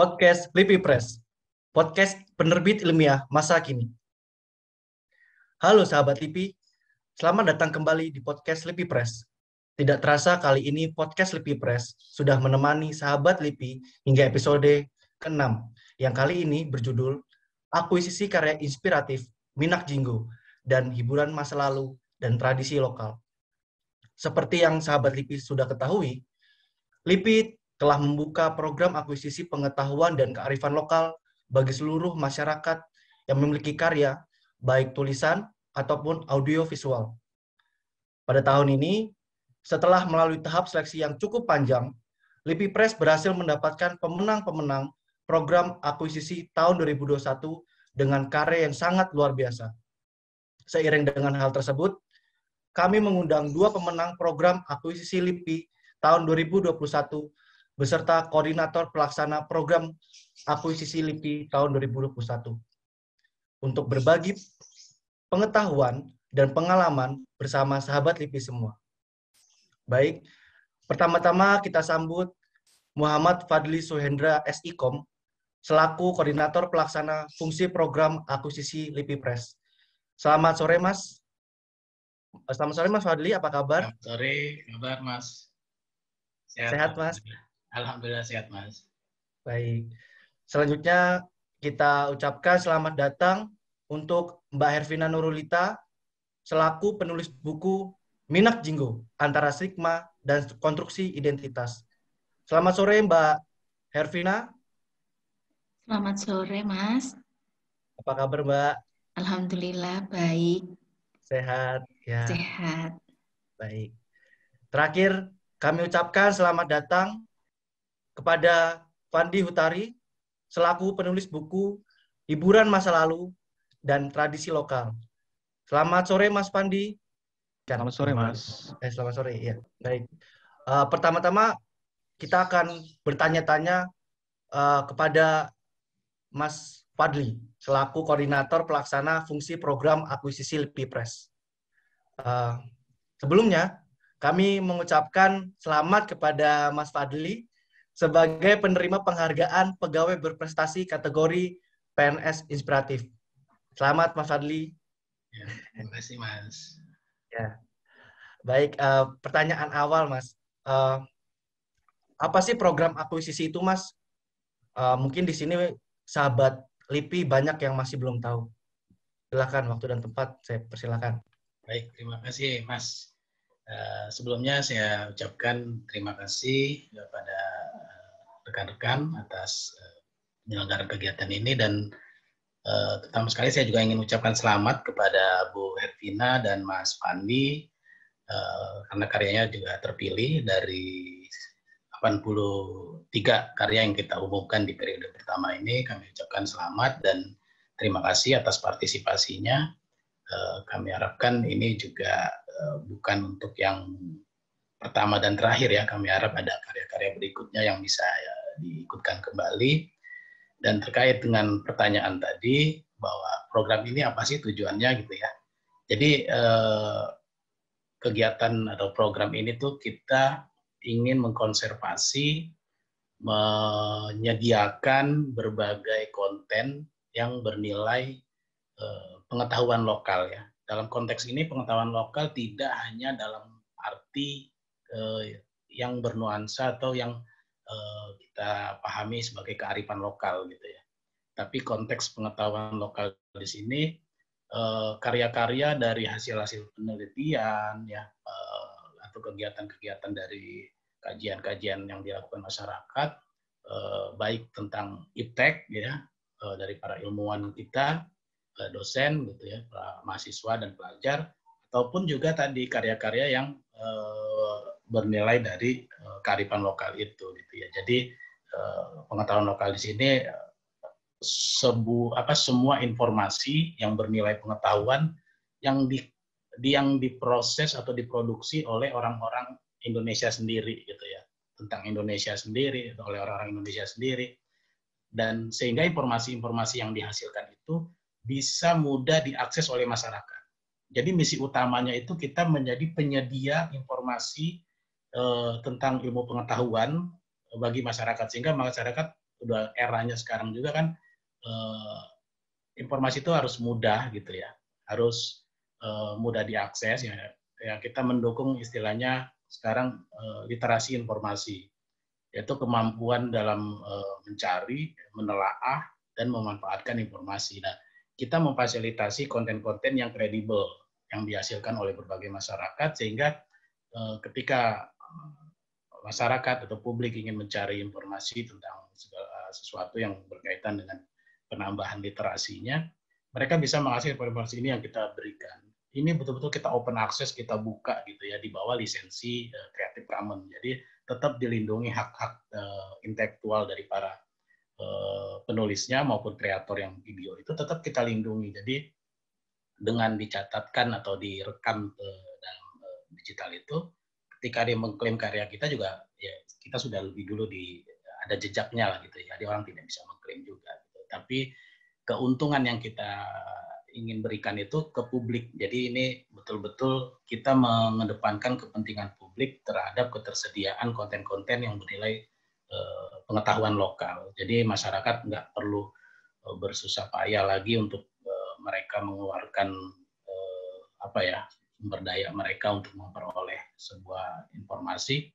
podcast Lipi Press, podcast penerbit ilmiah masa kini. Halo sahabat Lipi, selamat datang kembali di podcast Lipi Press. Tidak terasa kali ini podcast Lipi Press sudah menemani sahabat Lipi hingga episode ke-6, yang kali ini berjudul Akuisisi Karya Inspiratif Minak Jinggo dan Hiburan Masa Lalu dan Tradisi Lokal. Seperti yang sahabat Lipi sudah ketahui, Lipi telah membuka program akuisisi pengetahuan dan kearifan lokal bagi seluruh masyarakat yang memiliki karya, baik tulisan ataupun audio visual. Pada tahun ini, setelah melalui tahap seleksi yang cukup panjang, Lipi Press berhasil mendapatkan pemenang-pemenang program akuisisi tahun 2021 dengan karya yang sangat luar biasa. Seiring dengan hal tersebut, kami mengundang dua pemenang program akuisisi LIPI tahun 2021 beserta koordinator pelaksana program akuisisi LIPI tahun 2021 untuk berbagi pengetahuan dan pengalaman bersama sahabat LIPI semua. Baik, pertama-tama kita sambut Muhammad Fadli Suhendra SIKOM selaku koordinator pelaksana fungsi program akuisisi LIPI Press. Selamat sore Mas. Selamat sore Mas Fadli, apa kabar? Selamat sore, kabar Mas. Sehat, Sehat Mas. Alhamdulillah sehat, Mas. Baik. Selanjutnya kita ucapkan selamat datang untuk Mbak Hervina Nurulita selaku penulis buku Minak Jinggo antara Sigma dan konstruksi identitas. Selamat sore Mbak Hervina. Selamat sore Mas. Apa kabar Mbak? Alhamdulillah baik. Sehat ya. Sehat. Baik. Terakhir kami ucapkan selamat datang kepada Fandi Hutari selaku penulis buku Hiburan Masa Lalu dan Tradisi Lokal. Selamat sore Mas Fandi. Selamat sore Mas. Eh, selamat sore ya. Baik. Uh, pertama-tama kita akan bertanya-tanya uh, kepada Mas Fadli selaku koordinator pelaksana fungsi program akuisisi LP Press. Uh, sebelumnya kami mengucapkan selamat kepada Mas Fadli sebagai penerima penghargaan pegawai berprestasi kategori PNS Inspiratif. Selamat Mas Fadli. Ya, terima kasih Mas. Ya. Baik, uh, pertanyaan awal Mas. Uh, apa sih program akuisisi itu Mas? Uh, mungkin di sini sahabat LIPI banyak yang masih belum tahu. Silakan waktu dan tempat saya persilakan. Baik, terima kasih Mas. Uh, sebelumnya saya ucapkan terima kasih kepada rekan-rekan atas uh, penyelenggaraan kegiatan ini dan uh, pertama sekali saya juga ingin ucapkan selamat kepada Bu Hervina dan Mas Pandi uh, karena karyanya juga terpilih dari 83 karya yang kita umumkan di periode pertama ini. Kami ucapkan selamat dan terima kasih atas partisipasinya. Uh, kami harapkan ini juga bukan untuk yang pertama dan terakhir ya. Kami harap ada karya-karya berikutnya yang bisa ya, diikutkan kembali. Dan terkait dengan pertanyaan tadi bahwa program ini apa sih tujuannya gitu ya. Jadi eh, kegiatan atau program ini tuh kita ingin mengkonservasi, menyediakan berbagai konten yang bernilai eh, pengetahuan lokal ya. Dalam konteks ini pengetahuan lokal tidak hanya dalam arti eh, yang bernuansa atau yang kita pahami sebagai kearifan lokal gitu ya. Tapi konteks pengetahuan lokal di sini eh, karya-karya dari hasil-hasil penelitian ya eh, atau kegiatan-kegiatan dari kajian-kajian yang dilakukan masyarakat baik tentang iptek ya dari para ilmuwan kita dosen gitu ya para mahasiswa dan pelajar ataupun juga tadi karya-karya yang bernilai dari kearifan lokal itu gitu ya. Jadi uh, pengetahuan lokal di sini sebu apa semua informasi yang bernilai pengetahuan yang di, di yang diproses atau diproduksi oleh orang-orang Indonesia sendiri gitu ya tentang Indonesia sendiri oleh orang-orang Indonesia sendiri dan sehingga informasi-informasi yang dihasilkan itu bisa mudah diakses oleh masyarakat. Jadi misi utamanya itu kita menjadi penyedia informasi eh, tentang ilmu pengetahuan bagi masyarakat sehingga masyarakat udah eranya sekarang juga kan uh, informasi itu harus mudah gitu ya, harus uh, mudah diakses ya. Ya kita mendukung istilahnya sekarang literasi informasi, yaitu kemampuan dalam mencari, menelaah dan memanfaatkan informasi. Nah, kita memfasilitasi konten-konten yang kredibel yang dihasilkan oleh berbagai masyarakat sehingga ketika masyarakat atau publik ingin mencari informasi tentang segala sesuatu yang berkaitan dengan penambahan literasinya, mereka bisa mengakses informasi ini yang kita berikan. Ini betul-betul kita open access, kita buka gitu ya, di bawah lisensi uh, Creative Commons. Jadi tetap dilindungi hak-hak uh, intelektual dari para uh, penulisnya maupun kreator yang video itu tetap kita lindungi. Jadi dengan dicatatkan atau direkam uh, dalam digital itu, ketika dia mengklaim karya kita juga ya kita sudah lebih dulu di ada jejaknya lah gitu ya. Jadi orang tidak bisa mengklaim juga tapi keuntungan yang kita ingin berikan itu ke publik. Jadi ini betul-betul kita mengedepankan kepentingan publik terhadap ketersediaan konten-konten yang bernilai eh, pengetahuan lokal. Jadi masyarakat nggak perlu eh, bersusah payah lagi untuk eh, mereka mengeluarkan eh, apa ya sumber daya mereka untuk memperoleh sebuah informasi.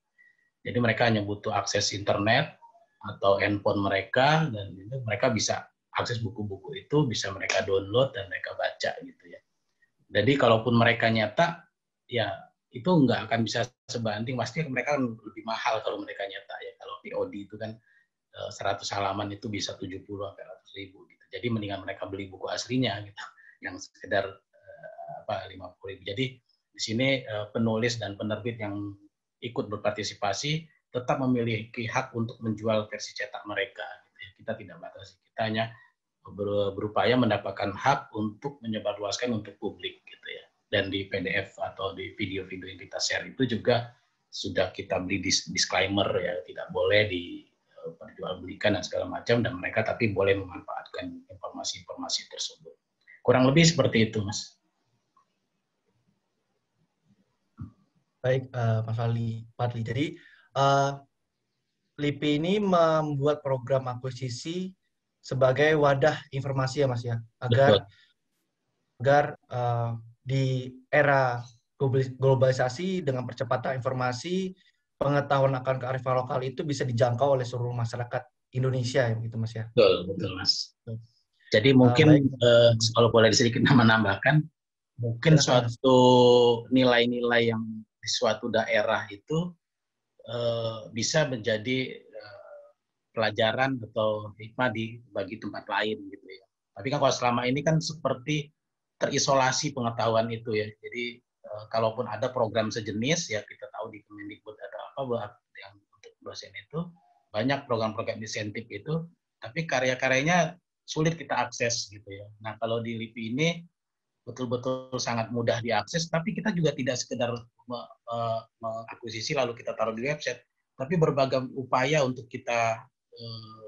Jadi mereka hanya butuh akses internet, atau handphone mereka dan itu mereka bisa akses buku-buku itu bisa mereka download dan mereka baca gitu ya. Jadi kalaupun mereka nyata ya itu nggak akan bisa sebanding pasti mereka lebih mahal kalau mereka nyata ya kalau POD itu kan 100 eh, halaman itu bisa 70 sampai 100 ribu gitu. Jadi mendingan mereka beli buku aslinya gitu yang sekedar apa 50 ribu. Jadi di sini eh, penulis dan penerbit yang ikut berpartisipasi tetap memiliki hak untuk menjual versi cetak mereka. Gitu ya. Kita tidak batasi. Kita hanya berupaya mendapatkan hak untuk menyebarluaskan untuk publik gitu ya. Dan di PDF atau di video-video yang kita share itu juga sudah kita beri disclaimer ya, tidak boleh diperjualbelikan dan segala macam dan mereka tapi boleh memanfaatkan informasi-informasi tersebut. Kurang lebih seperti itu, Mas. Baik, uh, Mas Fadli. Jadi uh, LIPI ini membuat program akuisisi sebagai wadah informasi ya Mas ya, agar Betul. agar uh, di era globalisasi dengan percepatan informasi, pengetahuan akan kearifan lokal itu bisa dijangkau oleh seluruh masyarakat Indonesia ya gitu Mas ya. Betul, betul Mas. Jadi mungkin uh, uh, kalau boleh sedikit menambahkan, mungkin suatu nilai-nilai yang di suatu daerah itu Eh, bisa menjadi uh, pelajaran atau hikmah di bagi tempat lain gitu ya. Tapi kan kalau selama ini kan seperti terisolasi pengetahuan itu ya. Jadi uh, kalaupun ada program sejenis ya kita tahu di Kemendikbud ada apa buat yang untuk dosen itu banyak program-program insentif itu, tapi karya-karyanya sulit kita akses gitu ya. Nah kalau di LIPI ini betul-betul sangat mudah diakses, tapi kita juga tidak sekedar mengakuisisi lalu kita taruh di website, tapi berbagai upaya untuk kita eh,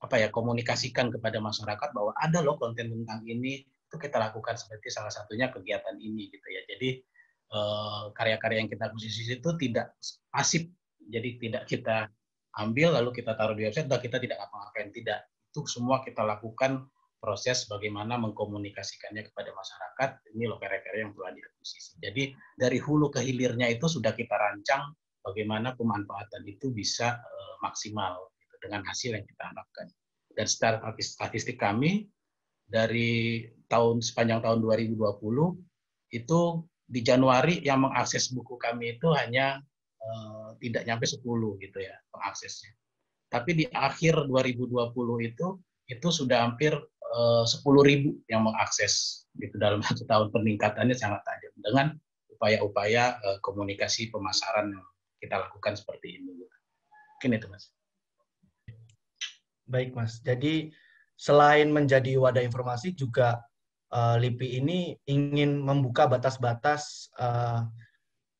apa ya komunikasikan kepada masyarakat bahwa ada loh konten tentang ini itu kita lakukan seperti salah satunya kegiatan ini gitu ya. Jadi eh, karya-karya yang kita akuisisi itu tidak pasif, jadi tidak kita ambil lalu kita taruh di website, kita tidak ngapa-ngapain tidak. Itu semua kita lakukan proses bagaimana mengkomunikasikannya kepada masyarakat ini loh karya-karya yang telah diakuisisi. Jadi dari hulu ke hilirnya itu sudah kita rancang bagaimana pemanfaatan itu bisa uh, maksimal gitu, dengan hasil yang kita harapkan. Dan secara statistik kami dari tahun sepanjang tahun 2020 itu di Januari yang mengakses buku kami itu hanya uh, tidak nyampe 10 gitu ya pengaksesnya. Tapi di akhir 2020 itu itu sudah hampir sepuluh ribu yang mengakses gitu dalam satu tahun peningkatannya sangat tajam dengan upaya-upaya uh, komunikasi pemasaran yang kita lakukan seperti ini. Mungkin itu mas. Baik mas. Jadi selain menjadi wadah informasi juga uh, LIPI ini ingin membuka batas-batas uh,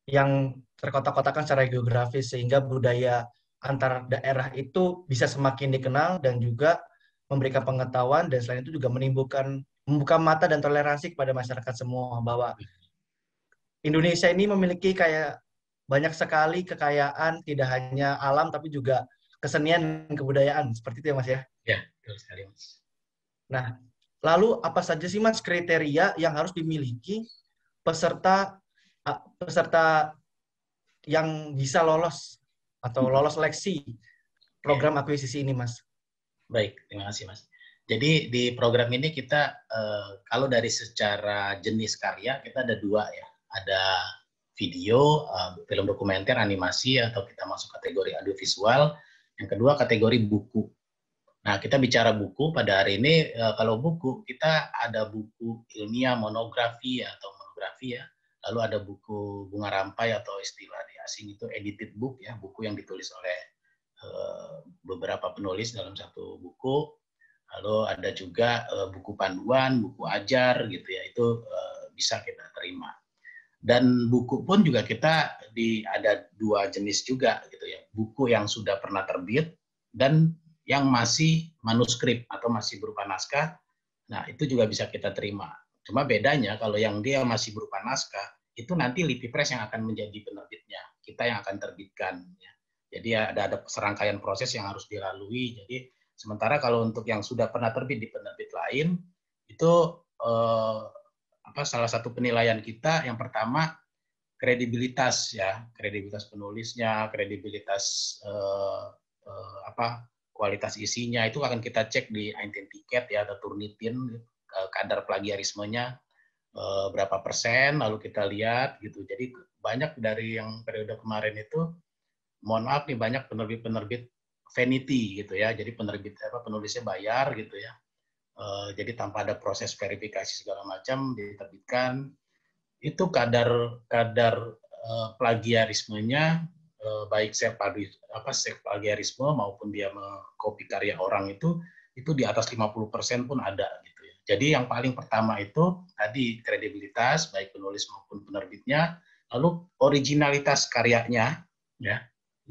yang terkotak-kotakan secara geografis sehingga budaya antar daerah itu bisa semakin dikenal dan juga memberikan pengetahuan dan selain itu juga menimbulkan membuka mata dan toleransi kepada masyarakat semua bahwa Indonesia ini memiliki kayak banyak sekali kekayaan tidak hanya alam tapi juga kesenian dan kebudayaan. Seperti itu ya Mas ya? Ya, betul sekali Mas. Nah, lalu apa saja sih Mas kriteria yang harus dimiliki peserta peserta yang bisa lolos atau hmm. lolos seleksi program akuisisi ini Mas? Baik, terima kasih Mas. Jadi di program ini kita eh, kalau dari secara jenis karya kita ada dua ya, ada video, eh, film dokumenter, animasi atau kita masuk kategori audiovisual. Yang kedua kategori buku. Nah kita bicara buku pada hari ini eh, kalau buku kita ada buku ilmiah monografi atau monografi ya, lalu ada buku bunga rampai atau istilah di asing itu edited book ya, buku yang ditulis oleh beberapa penulis dalam satu buku lalu ada juga uh, buku panduan, buku ajar gitu ya, itu uh, bisa kita terima. Dan buku pun juga kita di ada dua jenis juga gitu ya, buku yang sudah pernah terbit dan yang masih manuskrip atau masih berupa naskah. Nah, itu juga bisa kita terima. Cuma bedanya kalau yang dia masih berupa naskah, itu nanti Lipi Press yang akan menjadi penerbitnya. Kita yang akan terbitkan ya. Jadi ada ada serangkaian proses yang harus dilalui. Jadi Sementara kalau untuk yang sudah pernah terbit di penerbit lain, itu eh, apa salah satu penilaian kita yang pertama kredibilitas ya, kredibilitas penulisnya, kredibilitas eh, eh, apa kualitas isinya itu akan kita cek di Einstein Ticket ya atau Turnitin eh, kadar plagiarismenya eh, berapa persen lalu kita lihat gitu. Jadi banyak dari yang periode kemarin itu mohon maaf nih banyak penerbit-penerbit vanity gitu ya. Jadi penerbit apa penulisnya bayar gitu ya. Uh, jadi tanpa ada proses verifikasi segala macam diterbitkan itu kadar kadar uh, plagiarismenya uh, baik saya apa plagiarisme maupun dia mengcopy karya orang itu itu di atas 50% pun ada gitu ya. Jadi yang paling pertama itu tadi kredibilitas baik penulis maupun penerbitnya, lalu originalitas karyanya ya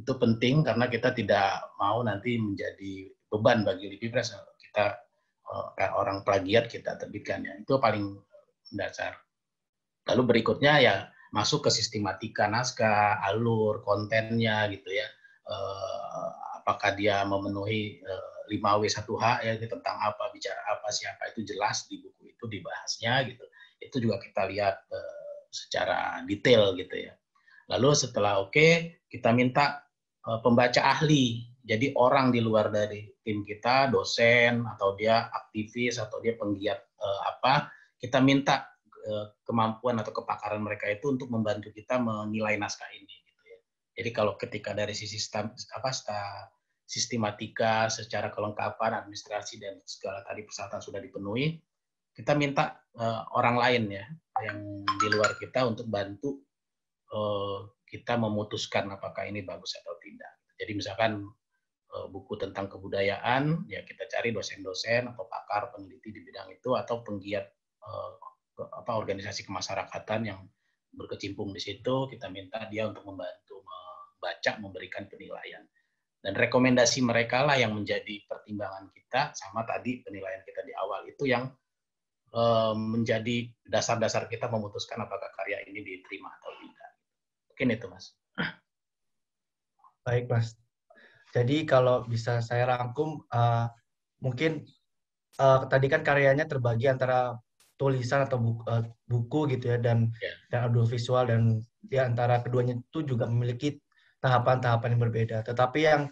itu penting karena kita tidak mau nanti menjadi beban bagi Lipi Press. Kita uh, orang plagiat kita terbitkan ya. Itu paling dasar lalu berikutnya ya masuk ke sistematika naskah alur kontennya gitu ya. Uh, apakah dia memenuhi uh, 5W1H ya tentang apa bicara apa siapa itu jelas di buku itu dibahasnya gitu. Itu juga kita lihat secara detail gitu ya. Lalu setelah oke okay, kita minta Eh, pembaca ahli. Jadi orang di luar dari tim kita, dosen atau dia aktivis atau dia penggiat eh, apa, kita minta eh, kemampuan atau kepakaran mereka itu untuk membantu kita menilai naskah ini. Gitu ya. Jadi kalau ketika dari sisi stam, apa sistematika, secara kelengkapan, administrasi dan segala tadi persyaratan sudah dipenuhi, kita minta uh, orang lain ya yang di luar kita untuk bantu uh, kita memutuskan apakah ini bagus atau tidak. Jadi misalkan eh, buku tentang kebudayaan, ya kita cari dosen-dosen atau pakar peneliti di bidang itu atau penggiat eh, apa organisasi kemasyarakatan yang berkecimpung di situ, kita minta dia untuk membantu membaca, memberikan penilaian. Dan rekomendasi mereka lah yang menjadi pertimbangan kita sama tadi penilaian kita di awal itu yang eh, menjadi dasar-dasar kita memutuskan apakah karya ini diterima atau tidak. Mungkin itu, Mas. Baik, Mas. Jadi kalau bisa saya rangkum, uh, mungkin uh, tadi kan karyanya terbagi antara tulisan atau buku, uh, buku gitu ya dan yeah. dan audiovisual dan di antara keduanya itu juga memiliki tahapan-tahapan yang berbeda. Tetapi yang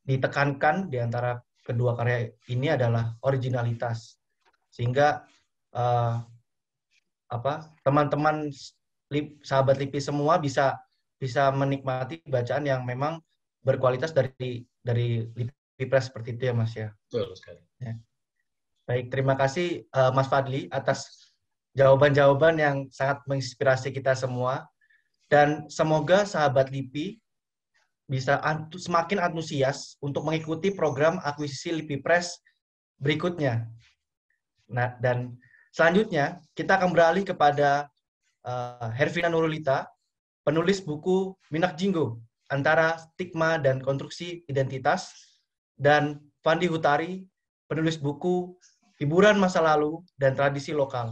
ditekankan di antara kedua karya ini adalah originalitas. Sehingga uh, apa teman-teman sahabat LIPI semua bisa bisa menikmati bacaan yang memang berkualitas dari dari Lipres seperti itu ya Mas ya. Betul sekali. Ya. Baik, terima kasih uh, Mas Fadli atas jawaban-jawaban yang sangat menginspirasi kita semua dan semoga sahabat LIPI bisa antu, semakin antusias untuk mengikuti program akuisisi LIPI Press berikutnya. Nah, dan selanjutnya kita akan beralih kepada uh, Hervina Nurulita penulis buku Minak Jinggo, antara stigma dan konstruksi identitas, dan Fandi Hutari, penulis buku Hiburan Masa Lalu dan Tradisi Lokal.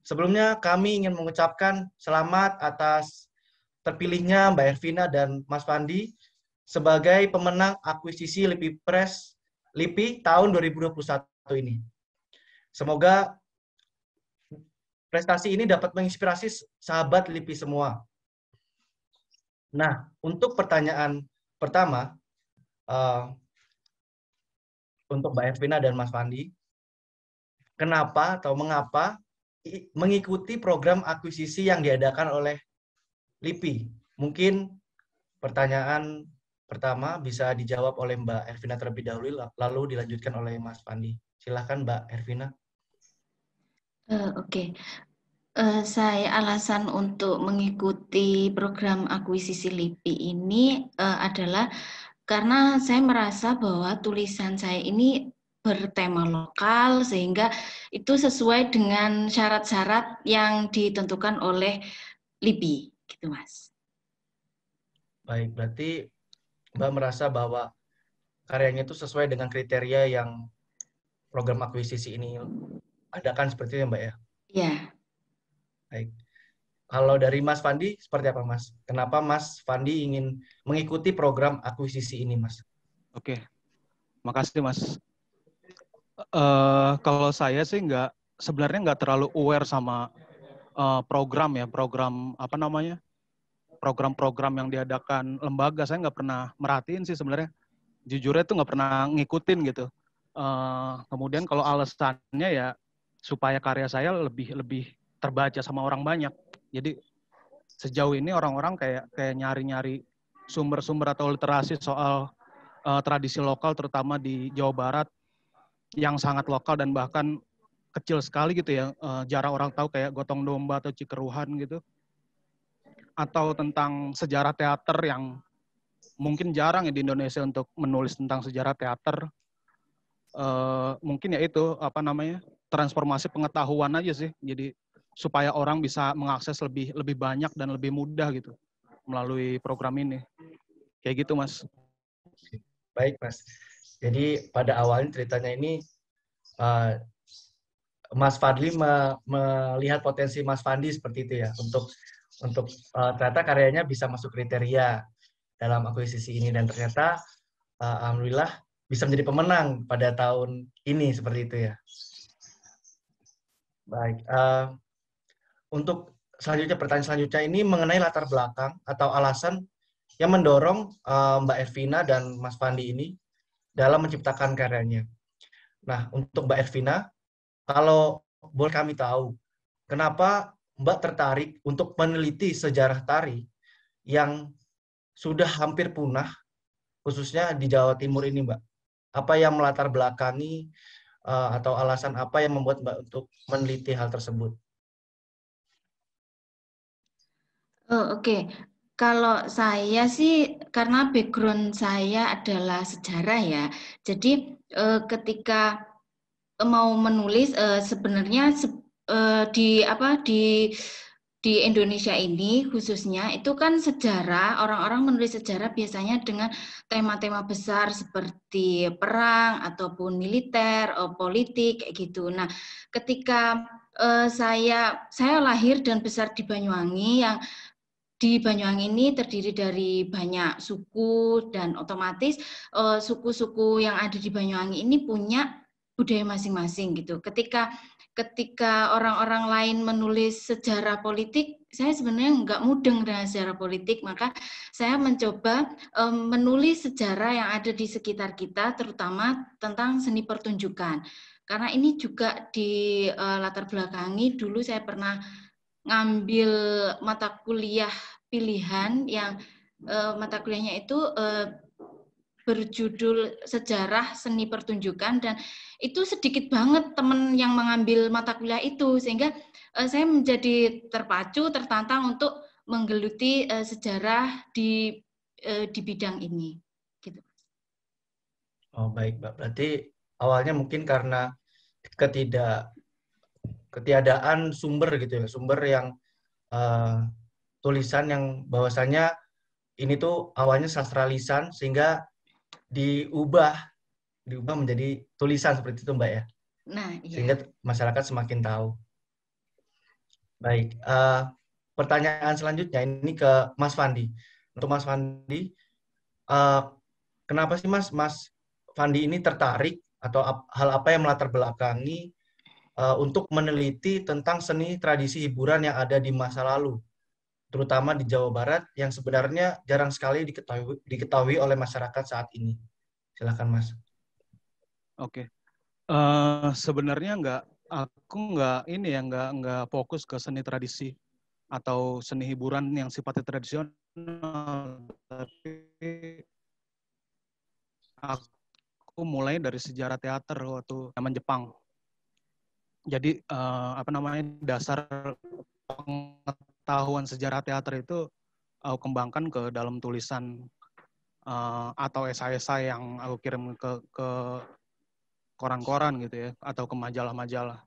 Sebelumnya kami ingin mengucapkan selamat atas terpilihnya Mbak Ervina dan Mas Fandi sebagai pemenang akuisisi LIPI Press LIPI tahun 2021 ini. Semoga prestasi ini dapat menginspirasi sahabat LIPI semua. Nah, untuk pertanyaan pertama, uh, untuk Mbak Ervina dan Mas Fandi, kenapa atau mengapa mengikuti program akuisisi yang diadakan oleh LIPI? Mungkin pertanyaan pertama bisa dijawab oleh Mbak Ervina terlebih dahulu, lalu dilanjutkan oleh Mas Fandi. Silahkan Mbak Ervina. Uh, Oke, okay. uh, saya alasan untuk mengikuti program akuisisi LIPI ini uh, adalah karena saya merasa bahwa tulisan saya ini bertema lokal sehingga itu sesuai dengan syarat-syarat yang ditentukan oleh LIPI, gitu Mas. Baik, berarti Mbak merasa bahwa karyanya itu sesuai dengan kriteria yang program akuisisi ini adakan seperti itu Mbak ya? Iya. Baik. Kalau dari Mas Fandi, seperti apa Mas? Kenapa Mas Fandi ingin mengikuti program akuisisi ini Mas? Oke, makasih Mas. Uh, kalau saya sih nggak, sebenarnya nggak terlalu aware sama uh, program ya, program apa namanya, program-program yang diadakan lembaga. Saya nggak pernah merhatiin sih sebenarnya. Jujurnya tuh nggak pernah ngikutin gitu. Uh, kemudian kalau alasannya ya supaya karya saya lebih lebih terbaca sama orang banyak. Jadi sejauh ini orang-orang kayak kayak nyari-nyari sumber-sumber atau literasi soal uh, tradisi lokal terutama di Jawa Barat yang sangat lokal dan bahkan kecil sekali gitu ya uh, jarang orang tahu kayak gotong domba atau cikeruhan gitu. Atau tentang sejarah teater yang mungkin jarang ya di Indonesia untuk menulis tentang sejarah teater. Uh, mungkin ya itu apa namanya transformasi pengetahuan aja sih jadi supaya orang bisa mengakses lebih lebih banyak dan lebih mudah gitu melalui program ini. Kayak gitu, Mas. Baik, Mas. Jadi pada awalnya ceritanya ini uh, Mas Fadli me melihat potensi Mas Fandi seperti itu ya untuk untuk uh, ternyata karyanya bisa masuk kriteria dalam akuisisi ini dan ternyata uh, alhamdulillah bisa menjadi pemenang pada tahun ini seperti itu ya. Baik, uh, untuk selanjutnya pertanyaan selanjutnya ini mengenai latar belakang atau alasan yang mendorong uh, Mbak Ervina dan Mas Fandi ini dalam menciptakan karyanya. Nah, untuk Mbak Ervina, kalau boleh kami tahu, kenapa Mbak tertarik untuk meneliti sejarah tari yang sudah hampir punah, khususnya di Jawa Timur ini, Mbak? Apa yang melatar belakangi uh, atau alasan apa yang membuat Mbak untuk meneliti hal tersebut? Oh, oke. Kalau saya sih karena background saya adalah sejarah ya. Jadi eh, ketika mau menulis eh, sebenarnya eh, di apa di di Indonesia ini khususnya itu kan sejarah orang-orang menulis sejarah biasanya dengan tema-tema besar seperti perang ataupun militer, politik kayak gitu. Nah, ketika saya saya lahir dan besar di Banyuwangi yang di Banyuwangi ini terdiri dari banyak suku dan otomatis eh, suku-suku yang ada di Banyuwangi ini punya budaya masing-masing gitu. Ketika ketika orang-orang lain menulis sejarah politik, saya sebenarnya nggak mudeng dengan sejarah politik, maka saya mencoba um, menulis sejarah yang ada di sekitar kita, terutama tentang seni pertunjukan. Karena ini juga di uh, latar belakangi dulu saya pernah ngambil mata kuliah pilihan yang uh, mata kuliahnya itu uh, berjudul sejarah seni pertunjukan dan itu sedikit banget teman yang mengambil mata kuliah itu sehingga uh, saya menjadi terpacu tertantang untuk menggeluti uh, sejarah di uh, di bidang ini gitu. Oh baik Mbak, berarti awalnya mungkin karena ketidak ketiadaan sumber gitu ya, sumber yang uh, tulisan yang bahwasanya ini tuh awalnya sastra lisan sehingga diubah diubah menjadi tulisan seperti itu Mbak ya. Nah, iya. Sehingga masyarakat semakin tahu. Baik, uh, pertanyaan selanjutnya ini ke Mas Fandi. Untuk Mas Fandi, uh, kenapa sih Mas Mas Fandi ini tertarik atau ap, hal apa yang melatar belakangi uh, untuk meneliti tentang seni tradisi hiburan yang ada di masa lalu, terutama di Jawa Barat yang sebenarnya jarang sekali diketahui, diketahui oleh masyarakat saat ini. Silakan Mas. Oke, okay. uh, sebenarnya nggak aku nggak ini ya nggak nggak fokus ke seni tradisi atau seni hiburan yang sifatnya tradisional tapi aku mulai dari sejarah teater waktu zaman Jepang jadi uh, apa namanya dasar pengetahuan sejarah teater itu aku kembangkan ke dalam tulisan uh, atau esai-esai yang aku kirim ke ke koran-koran gitu ya atau ke majalah-majalah.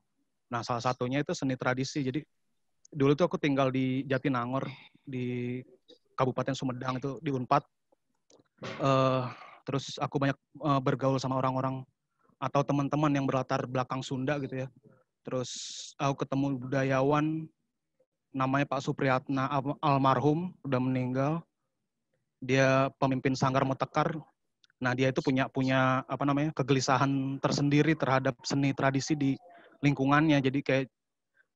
Nah salah satunya itu seni tradisi. Jadi dulu tuh aku tinggal di Jatinangor di Kabupaten Sumedang itu di Unpad. Uh, terus aku banyak uh, bergaul sama orang-orang atau teman-teman yang berlatar belakang Sunda gitu ya. Terus aku ketemu budayawan namanya Pak Supriyatna almarhum udah meninggal. Dia pemimpin Sanggar Motekar Nah, dia itu punya punya apa namanya? kegelisahan tersendiri terhadap seni tradisi di lingkungannya. Jadi kayak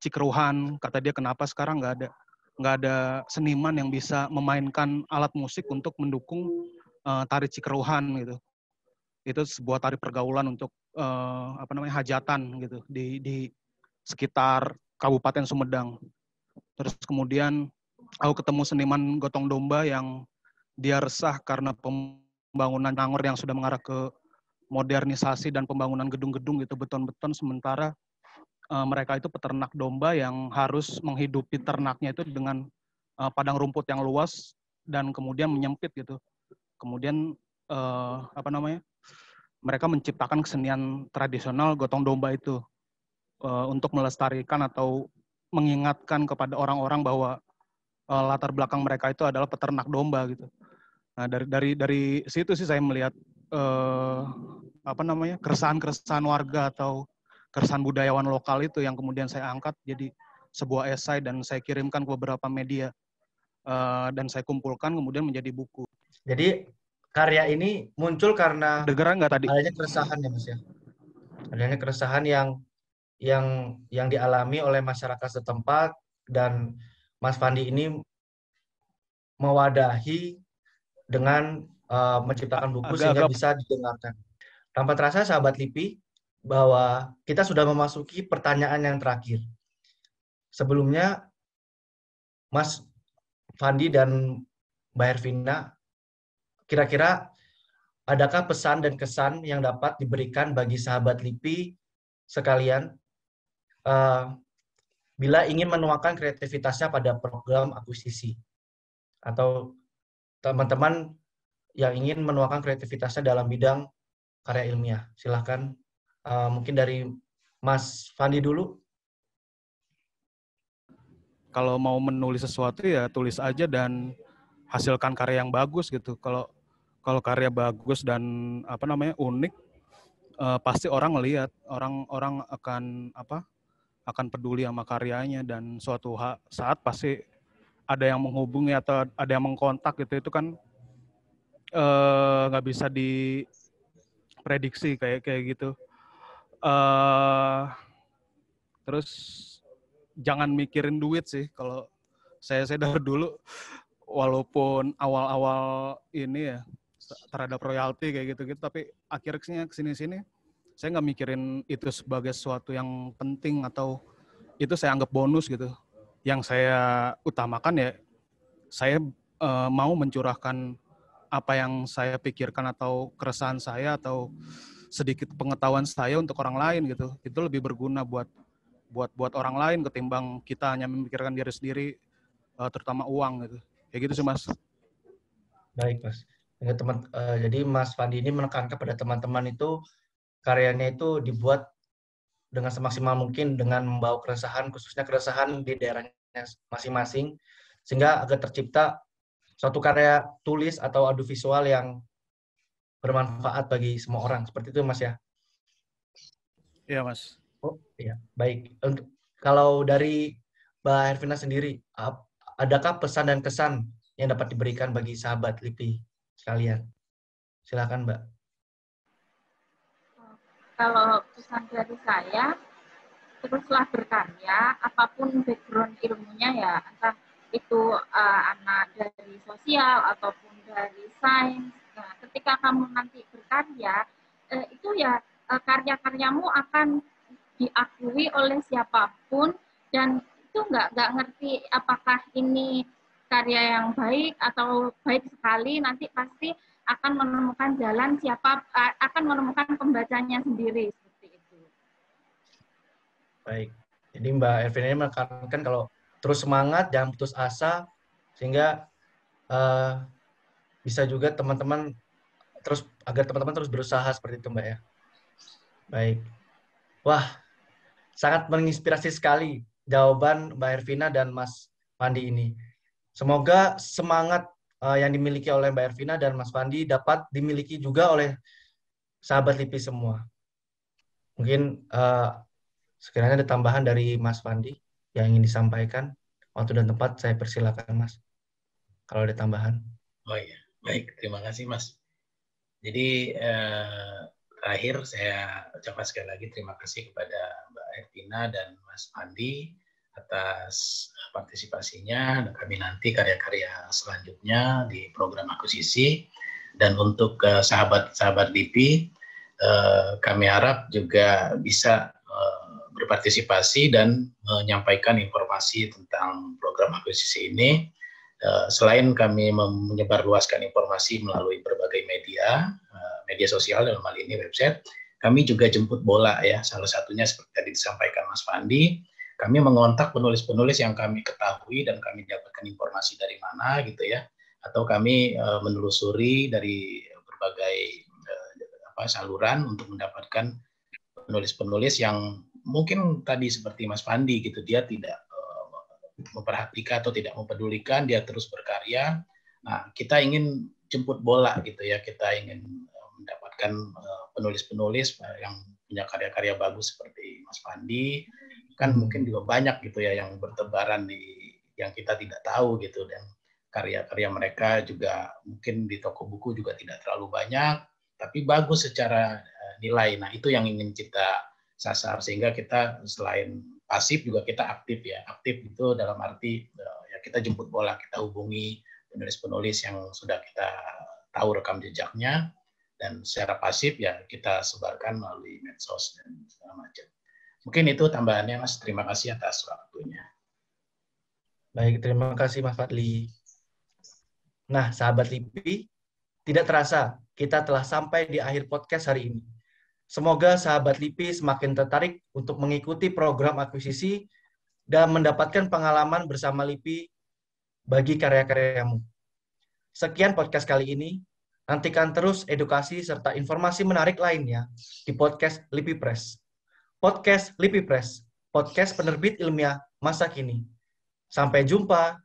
Cikruhan, kata dia kenapa sekarang nggak ada nggak ada seniman yang bisa memainkan alat musik untuk mendukung uh, tari Cikruhan gitu. Itu sebuah tari pergaulan untuk uh, apa namanya? hajatan gitu di di sekitar Kabupaten Sumedang. Terus kemudian aku ketemu seniman gotong domba yang dia resah karena pem pembangunan Nangor yang sudah mengarah ke modernisasi dan pembangunan gedung-gedung gitu beton-beton sementara uh, mereka itu peternak domba yang harus menghidupi ternaknya itu dengan uh, padang rumput yang luas dan kemudian menyempit gitu. Kemudian uh, apa namanya? Mereka menciptakan kesenian tradisional gotong domba itu uh, untuk melestarikan atau mengingatkan kepada orang-orang bahwa uh, latar belakang mereka itu adalah peternak domba gitu. Nah dari dari dari situ sih saya melihat uh, apa namanya keresahan-keresahan warga atau keresahan budayawan lokal itu yang kemudian saya angkat jadi sebuah esai dan saya kirimkan ke beberapa media uh, dan saya kumpulkan kemudian menjadi buku. Jadi karya ini muncul karena Dengeran nggak tadi? Adanya keresahan ya mas ya. Adanya keresahan yang yang yang dialami oleh masyarakat setempat dan Mas Fandi ini mewadahi dengan uh, menciptakan buku agak, sehingga agak. bisa didengarkan. Tanpa terasa sahabat LIPI bahwa kita sudah memasuki pertanyaan yang terakhir. Sebelumnya Mas Fandi dan Mbak Hervina, kira-kira adakah pesan dan kesan yang dapat diberikan bagi sahabat LIPI sekalian uh, bila ingin menuangkan kreativitasnya pada program akuisisi atau teman-teman yang ingin menuangkan kreativitasnya dalam bidang karya ilmiah. Silahkan uh, mungkin dari Mas Fandi dulu. Kalau mau menulis sesuatu ya tulis aja dan hasilkan karya yang bagus gitu. Kalau kalau karya bagus dan apa namanya unik, uh, pasti orang melihat, orang-orang akan apa? akan peduli sama karyanya dan suatu saat pasti ada yang menghubungi atau ada yang mengkontak gitu itu kan eh, nggak uh, bisa diprediksi kayak kayak gitu. Uh, terus jangan mikirin duit sih kalau saya saya dari dulu walaupun awal-awal ini ya terhadap royalti kayak gitu-gitu tapi akhirnya ke sini-sini saya nggak mikirin itu sebagai sesuatu yang penting atau itu saya anggap bonus gitu yang saya utamakan ya saya uh, mau mencurahkan apa yang saya pikirkan atau keresahan saya atau sedikit pengetahuan saya untuk orang lain gitu. Itu lebih berguna buat buat buat orang lain ketimbang kita hanya memikirkan diri sendiri uh, terutama uang gitu. Kayak gitu sih mas. Baik mas. Teman uh, jadi mas Fandi ini menekankan kepada teman-teman itu karyanya itu dibuat dengan semaksimal mungkin dengan membawa keresahan, khususnya keresahan di daerahnya masing-masing, sehingga agar tercipta suatu karya tulis atau audiovisual yang bermanfaat bagi semua orang. Seperti itu, Mas ya? Iya, Mas. Oh, iya. Baik. Untuk kalau dari Mbak Hervina sendiri, adakah pesan dan kesan yang dapat diberikan bagi sahabat LIPI sekalian? Silakan, Mbak. Kalau pesan dari saya, teruslah berkarya, apa pun background ilmunya ya, entah itu uh, anak dari sosial ataupun dari sains. Nah, ketika kamu nanti berkarya, uh, itu ya uh, karya-karyamu akan diakui oleh siapa pun dan itu nggak nggak ngerti apakah ini karya yang baik atau baik sekali nanti pasti akan menemukan jalan siapa akan menemukan pembacanya sendiri seperti itu. Baik. Jadi Mbak Ervin ini menekankan kalau terus semangat, jangan putus asa, sehingga uh, bisa juga teman-teman terus agar teman-teman terus berusaha seperti itu Mbak ya. Baik. Wah, sangat menginspirasi sekali jawaban Mbak Ervina dan Mas Pandi ini. Semoga semangat uh, yang dimiliki oleh Mbak Ervina dan Mas Pandi dapat dimiliki juga oleh sahabat LIPI semua. Mungkin uh, sekiranya ada tambahan dari Mas Pandi yang ingin disampaikan? Waktu dan tempat saya persilakan, Mas. Kalau ada tambahan. Oh iya, baik. Terima kasih, Mas. Jadi eh, terakhir saya ucapkan sekali lagi terima kasih kepada Mbak Ervina dan Mas Pandi atas partisipasinya dan kami nanti karya-karya selanjutnya di program akuisisi dan untuk uh, sahabat-sahabat DP uh, kami harap juga bisa berpartisipasi dan menyampaikan informasi tentang program akuisisi ini. Eh, selain kami menyebarluaskan informasi melalui berbagai media, eh, media sosial dalam hal ini website, kami juga jemput bola ya. Salah satunya seperti tadi disampaikan Mas Pandi, kami mengontak penulis-penulis yang kami ketahui dan kami dapatkan informasi dari mana gitu ya, atau kami eh, menelusuri dari berbagai apa saluran untuk mendapatkan penulis-penulis yang mungkin tadi seperti Mas Pandi gitu dia tidak uh, memperhatikan atau tidak mempedulikan dia terus berkarya. Nah kita ingin jemput bola gitu ya. Kita ingin uh, mendapatkan uh, penulis-penulis uh, yang punya karya-karya bagus seperti Mas Pandi kan mungkin juga banyak gitu ya yang bertebaran di yang kita tidak tahu gitu. Dan karya-karya mereka juga mungkin di toko buku juga tidak terlalu banyak tapi bagus secara nilai. Nah itu yang ingin kita sasar. Sehingga kita selain pasif juga kita aktif ya. Aktif itu dalam arti eh, ya kita jemput bola kita hubungi penulis-penulis yang sudah kita tahu rekam jejaknya. Dan secara pasif ya kita sebarkan melalui medsos dan segala macam mungkin itu tambahannya mas terima kasih atas waktunya baik terima kasih mas Fadli nah sahabat LIPI tidak terasa kita telah sampai di akhir podcast hari ini Semoga sahabat LIPI semakin tertarik untuk mengikuti program akuisisi dan mendapatkan pengalaman bersama LIPI bagi karya-karyamu. Sekian podcast kali ini. Nantikan terus edukasi serta informasi menarik lainnya di podcast LIPI Press. Podcast LIPI Press, podcast penerbit ilmiah masa kini. Sampai jumpa